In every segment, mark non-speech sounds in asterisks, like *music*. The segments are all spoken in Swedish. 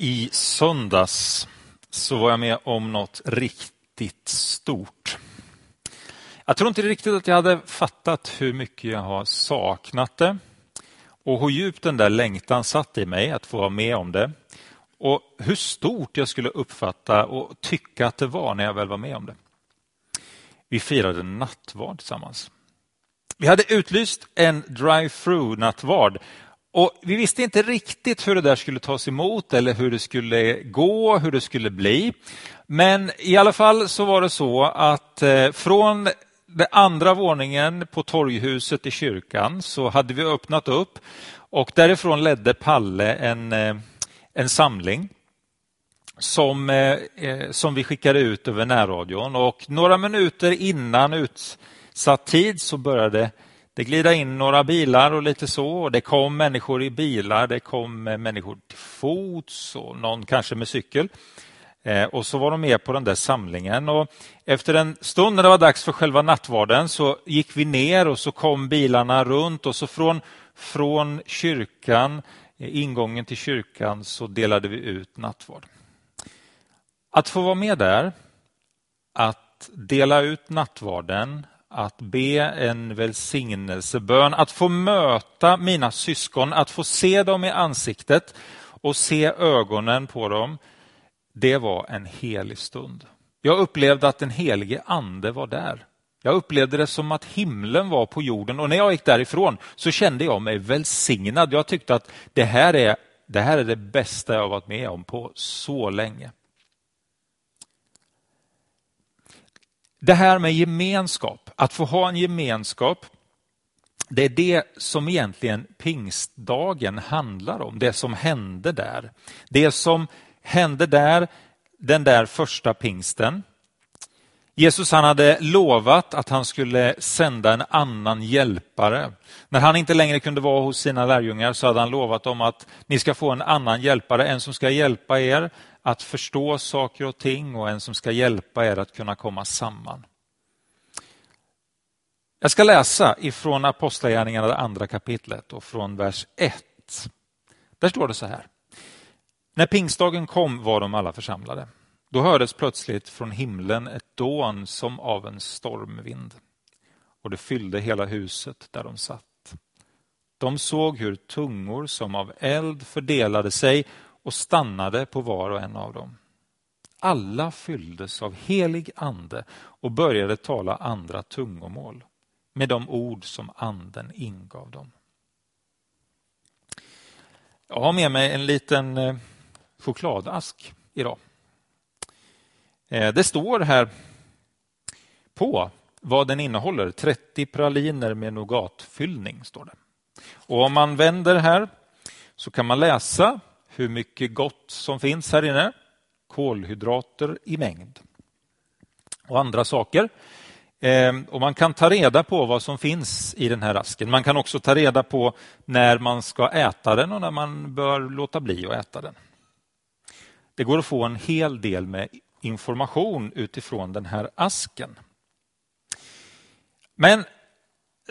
I söndags så var jag med om något riktigt stort. Jag tror inte riktigt att jag hade fattat hur mycket jag har saknat det och hur djupt den där längtan satt i mig att få vara med om det och hur stort jag skulle uppfatta och tycka att det var när jag väl var med om det. Vi firade nattvard tillsammans. Vi hade utlyst en drive-through nattvard och vi visste inte riktigt hur det där skulle tas emot eller hur det skulle gå, hur det skulle bli. Men i alla fall så var det så att eh, från den andra våningen på torghuset i kyrkan så hade vi öppnat upp och därifrån ledde Palle en, eh, en samling som, eh, som vi skickade ut över närradion och några minuter innan utsatt tid så började det glida in några bilar och lite så. Det kom människor i bilar, det kom eh, människor till fots och någon kanske med cykel. Eh, och så var de med på den där samlingen. Och efter en stund när det var dags för själva nattvarden så gick vi ner och så kom bilarna runt och så från, från kyrkan, eh, ingången till kyrkan, så delade vi ut nattvard. Att få vara med där, att dela ut nattvarden, att be en välsignelsebön, att få möta mina syskon, att få se dem i ansiktet och se ögonen på dem. Det var en helig stund. Jag upplevde att den helige ande var där. Jag upplevde det som att himlen var på jorden och när jag gick därifrån så kände jag mig välsignad. Jag tyckte att det här är det, här är det bästa jag varit med om på så länge. Det här med gemenskap, att få ha en gemenskap, det är det som egentligen pingstdagen handlar om, det som hände där. Det som hände där, den där första pingsten. Jesus han hade lovat att han skulle sända en annan hjälpare. När han inte längre kunde vara hos sina lärjungar så hade han lovat dem att ni ska få en annan hjälpare, en som ska hjälpa er att förstå saker och ting och en som ska hjälpa er att kunna komma samman. Jag ska läsa ifrån Apostlagärningarna, det andra kapitlet och från vers 1. Där står det så här. När pingstdagen kom var de alla församlade. Då hördes plötsligt från himlen ett dån som av en stormvind och det fyllde hela huset där de satt. De såg hur tungor som av eld fördelade sig och stannade på var och en av dem. Alla fylldes av helig ande och började tala andra tungomål med de ord som anden ingav dem. Jag har med mig en liten eh, chokladask idag. Eh, det står här på vad den innehåller. 30 praliner med nougatfyllning står det. Och om man vänder här så kan man läsa hur mycket gott som finns här inne. Kolhydrater i mängd och andra saker. Ehm, och Man kan ta reda på vad som finns i den här asken. Man kan också ta reda på när man ska äta den och när man bör låta bli att äta den. Det går att få en hel del med information utifrån den här asken. Men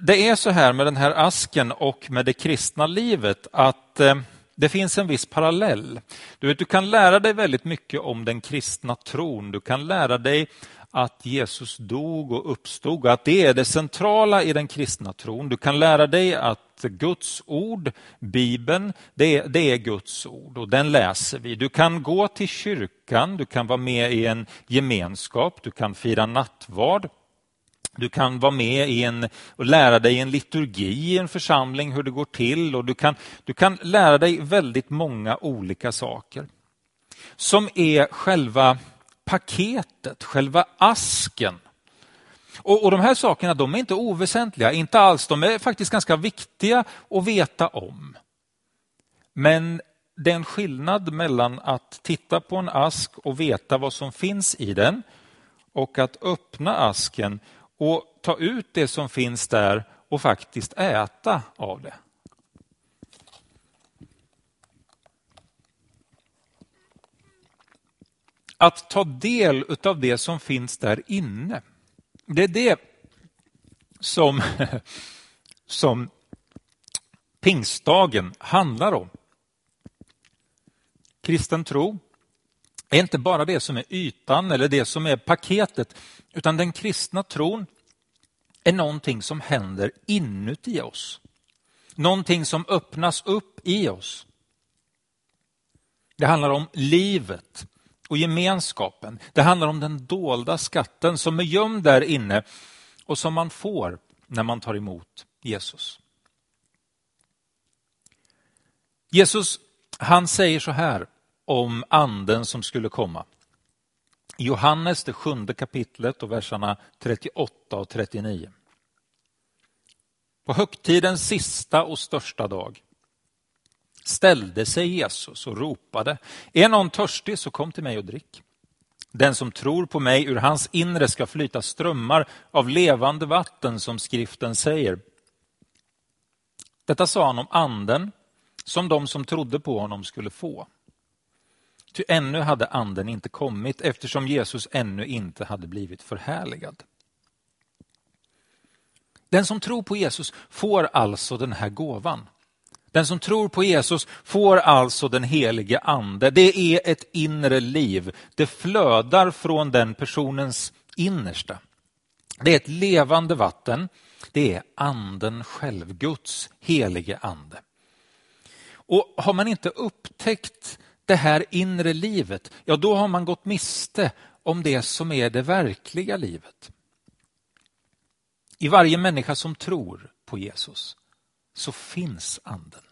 det är så här med den här asken och med det kristna livet att ehm, det finns en viss parallell. Du, vet, du kan lära dig väldigt mycket om den kristna tron. Du kan lära dig att Jesus dog och uppstod, att det är det centrala i den kristna tron. Du kan lära dig att Guds ord, Bibeln, det är, det är Guds ord och den läser vi. Du kan gå till kyrkan, du kan vara med i en gemenskap, du kan fira nattvard. Du kan vara med i en, och lära dig en liturgi i en församling, hur det går till. och du kan, du kan lära dig väldigt många olika saker som är själva paketet, själva asken. Och, och De här sakerna de är inte oväsentliga, inte alls. De är faktiskt ganska viktiga att veta om. Men det är en skillnad mellan att titta på en ask och veta vad som finns i den och att öppna asken och ta ut det som finns där och faktiskt äta av det. Att ta del av det som finns där inne. Det är det som, *laughs* som pingstdagen handlar om. kristen tro är inte bara det som är ytan eller det som är paketet, utan den kristna tron är någonting som händer inuti oss. Någonting som öppnas upp i oss. Det handlar om livet och gemenskapen. Det handlar om den dolda skatten som är gömd där inne och som man får när man tar emot Jesus. Jesus han säger så här om anden som skulle komma. I Johannes, det sjunde kapitlet och verserna 38 och 39. På högtidens sista och största dag ställde sig Jesus och ropade, är någon törstig så kom till mig och drick. Den som tror på mig, ur hans inre ska flyta strömmar av levande vatten som skriften säger. Detta sa han om anden som de som trodde på honom skulle få. Ty ännu hade anden inte kommit eftersom Jesus ännu inte hade blivit förhärligad. Den som tror på Jesus får alltså den här gåvan. Den som tror på Jesus får alltså den helige ande. Det är ett inre liv. Det flödar från den personens innersta. Det är ett levande vatten. Det är anden själv, Guds helige ande. Och har man inte upptäckt det här inre livet, ja då har man gått miste om det som är det verkliga livet. I varje människa som tror på Jesus så finns anden.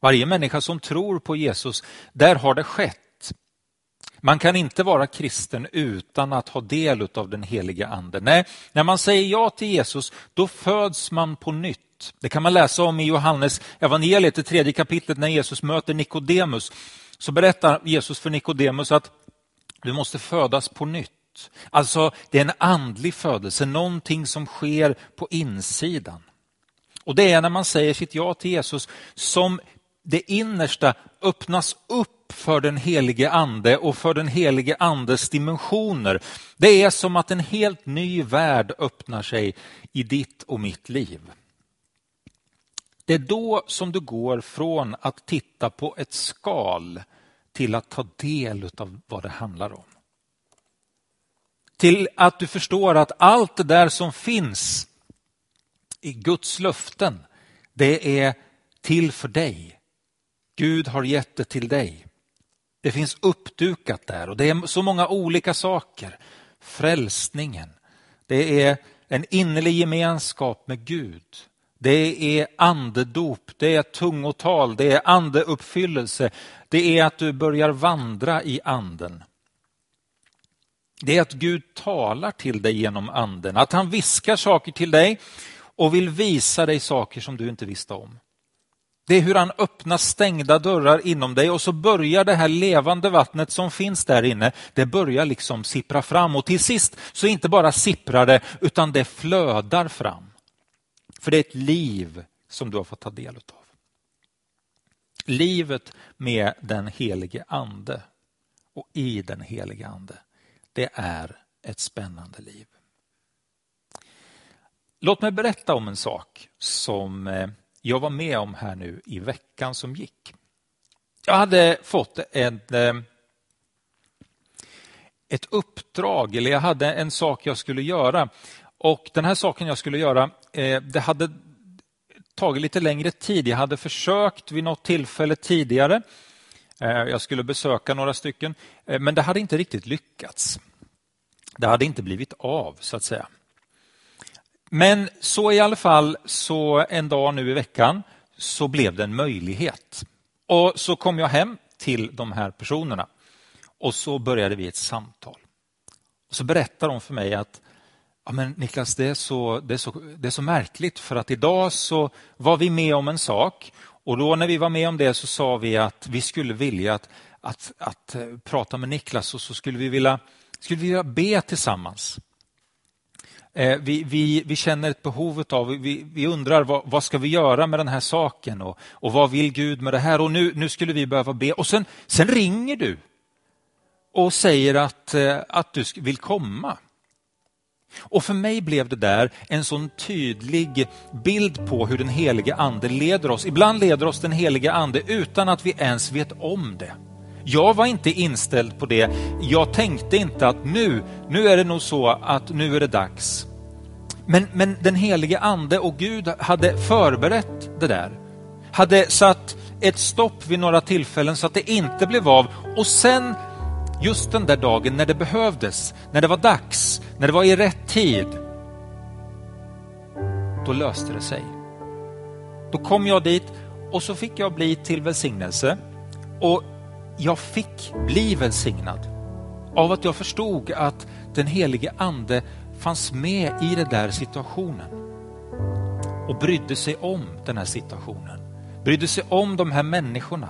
Varje människa som tror på Jesus, där har det skett. Man kan inte vara kristen utan att ha del av den heliga anden. Nej, när man säger ja till Jesus, då föds man på nytt. Det kan man läsa om i Johannes evangeliet, det tredje kapitlet, när Jesus möter Nikodemus. Så berättar Jesus för Nikodemus att du måste födas på nytt. Alltså, det är en andlig födelse, någonting som sker på insidan. Och det är när man säger sitt ja till Jesus som det innersta öppnas upp för den helige ande och för den helige andes dimensioner. Det är som att en helt ny värld öppnar sig i ditt och mitt liv. Det är då som du går från att titta på ett skal till att ta del av vad det handlar om. Till att du förstår att allt det där som finns i Guds löften, det är till för dig. Gud har gett det till dig. Det finns uppdukat där och det är så många olika saker. Frälsningen, det är en innerlig gemenskap med Gud. Det är andedop, det är tungotal, det är andeuppfyllelse. Det är att du börjar vandra i anden. Det är att Gud talar till dig genom anden, att han viskar saker till dig och vill visa dig saker som du inte visste om. Det är hur han öppnar stängda dörrar inom dig och så börjar det här levande vattnet som finns där inne, det börjar liksom sippra fram och till sist så inte bara sipprar det utan det flödar fram. För det är ett liv som du har fått ta del av. Livet med den helige ande och i den helige ande, det är ett spännande liv. Låt mig berätta om en sak som eh, jag var med om här nu i veckan som gick. Jag hade fått en, eh, ett uppdrag, eller jag hade en sak jag skulle göra. Och Den här saken jag skulle göra, eh, det hade tagit lite längre tid. Jag hade försökt vid något tillfälle tidigare. Jag skulle besöka några stycken, men det hade inte riktigt lyckats. Det hade inte blivit av, så att säga. Men så i alla fall, så en dag nu i veckan så blev det en möjlighet. Och så kom jag hem till de här personerna och så började vi ett samtal. Och så berättar de för mig att ja, men Niklas, det är, så, det, är så, det är så märkligt för att idag så var vi med om en sak och då när vi var med om det så sa vi att vi skulle vilja att, att, att eh, prata med Niklas och så skulle vi vilja, skulle vi vilja be tillsammans. Eh, vi, vi, vi, känner ett behov av, vi, vi undrar vad, vad, ska vi göra med den här saken och, och vad vill Gud med det här och nu, nu skulle vi behöva be. Och sen, sen ringer du och säger att, eh, att du vill komma. Och för mig blev det där en sån tydlig bild på hur den helige ande leder oss. Ibland leder oss den helige ande utan att vi ens vet om det. Jag var inte inställd på det. Jag tänkte inte att nu, nu är det nog så att nu är det dags. Men, men den helige ande och Gud hade förberett det där. Hade satt ett stopp vid några tillfällen så att det inte blev av. Och sen, just den där dagen när det behövdes, när det var dags, när det var i rätt tid, då löste det sig. Då kom jag dit och så fick jag bli till välsignelse. Och jag fick bli välsignad av att jag förstod att den helige ande fanns med i den där situationen och brydde sig om den här situationen. Brydde sig om de här människorna.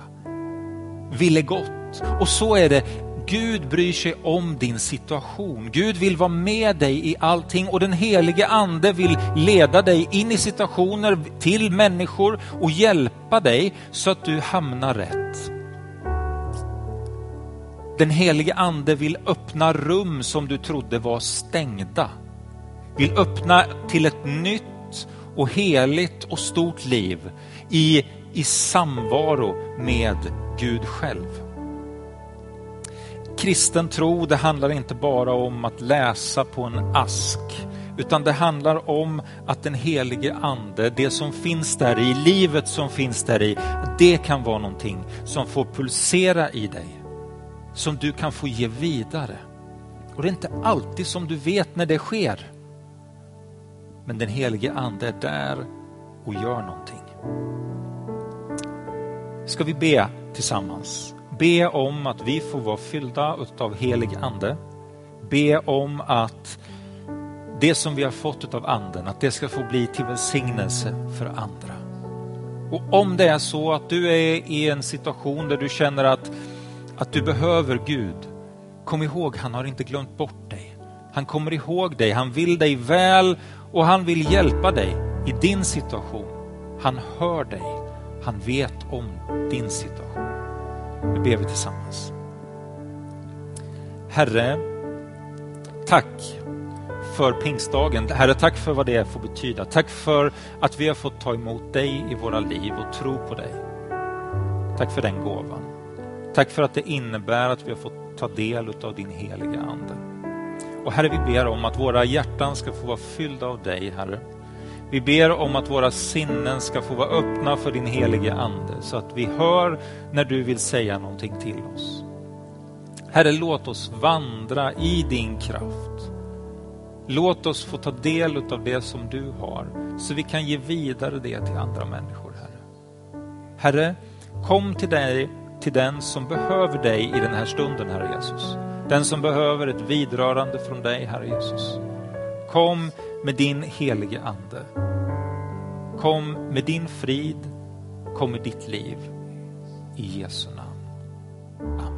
Ville gott. Och så är det Gud bryr sig om din situation. Gud vill vara med dig i allting och den helige ande vill leda dig in i situationer till människor och hjälpa dig så att du hamnar rätt. Den helige ande vill öppna rum som du trodde var stängda. Vill öppna till ett nytt och heligt och stort liv i, i samvaro med Gud själv. Kristen tro, det handlar inte bara om att läsa på en ask, utan det handlar om att den helige ande, det som finns där i, livet som finns där i, det kan vara någonting som får pulsera i dig som du kan få ge vidare. Och det är inte alltid som du vet när det sker. Men den helige ande är där och gör någonting. Ska vi be tillsammans? Be om att vi får vara fyllda av helig ande. Be om att det som vi har fått av anden, att det ska få bli till välsignelse för andra. Och om det är så att du är i en situation där du känner att att du behöver Gud, kom ihåg, han har inte glömt bort dig. Han kommer ihåg dig, han vill dig väl och han vill hjälpa dig i din situation. Han hör dig, han vet om din situation. Nu ber vi tillsammans. Herre, tack för pingstdagen. Herre, tack för vad det får betyda. Tack för att vi har fått ta emot dig i våra liv och tro på dig. Tack för den gåvan. Tack för att det innebär att vi har fått ta del av din heliga Ande. Och Herre, vi ber om att våra hjärtan ska få vara fyllda av dig, Herre. Vi ber om att våra sinnen ska få vara öppna för din helige Ande, så att vi hör när du vill säga någonting till oss. Herre, låt oss vandra i din kraft. Låt oss få ta del av det som du har, så vi kan ge vidare det till andra människor, Herre. Herre, kom till dig till den som behöver dig i den här stunden, Herre Jesus. Den som behöver ett vidrörande från dig, Herre Jesus. Kom med din helige Ande. Kom med din frid, kom med ditt liv. I Jesu namn. Amen.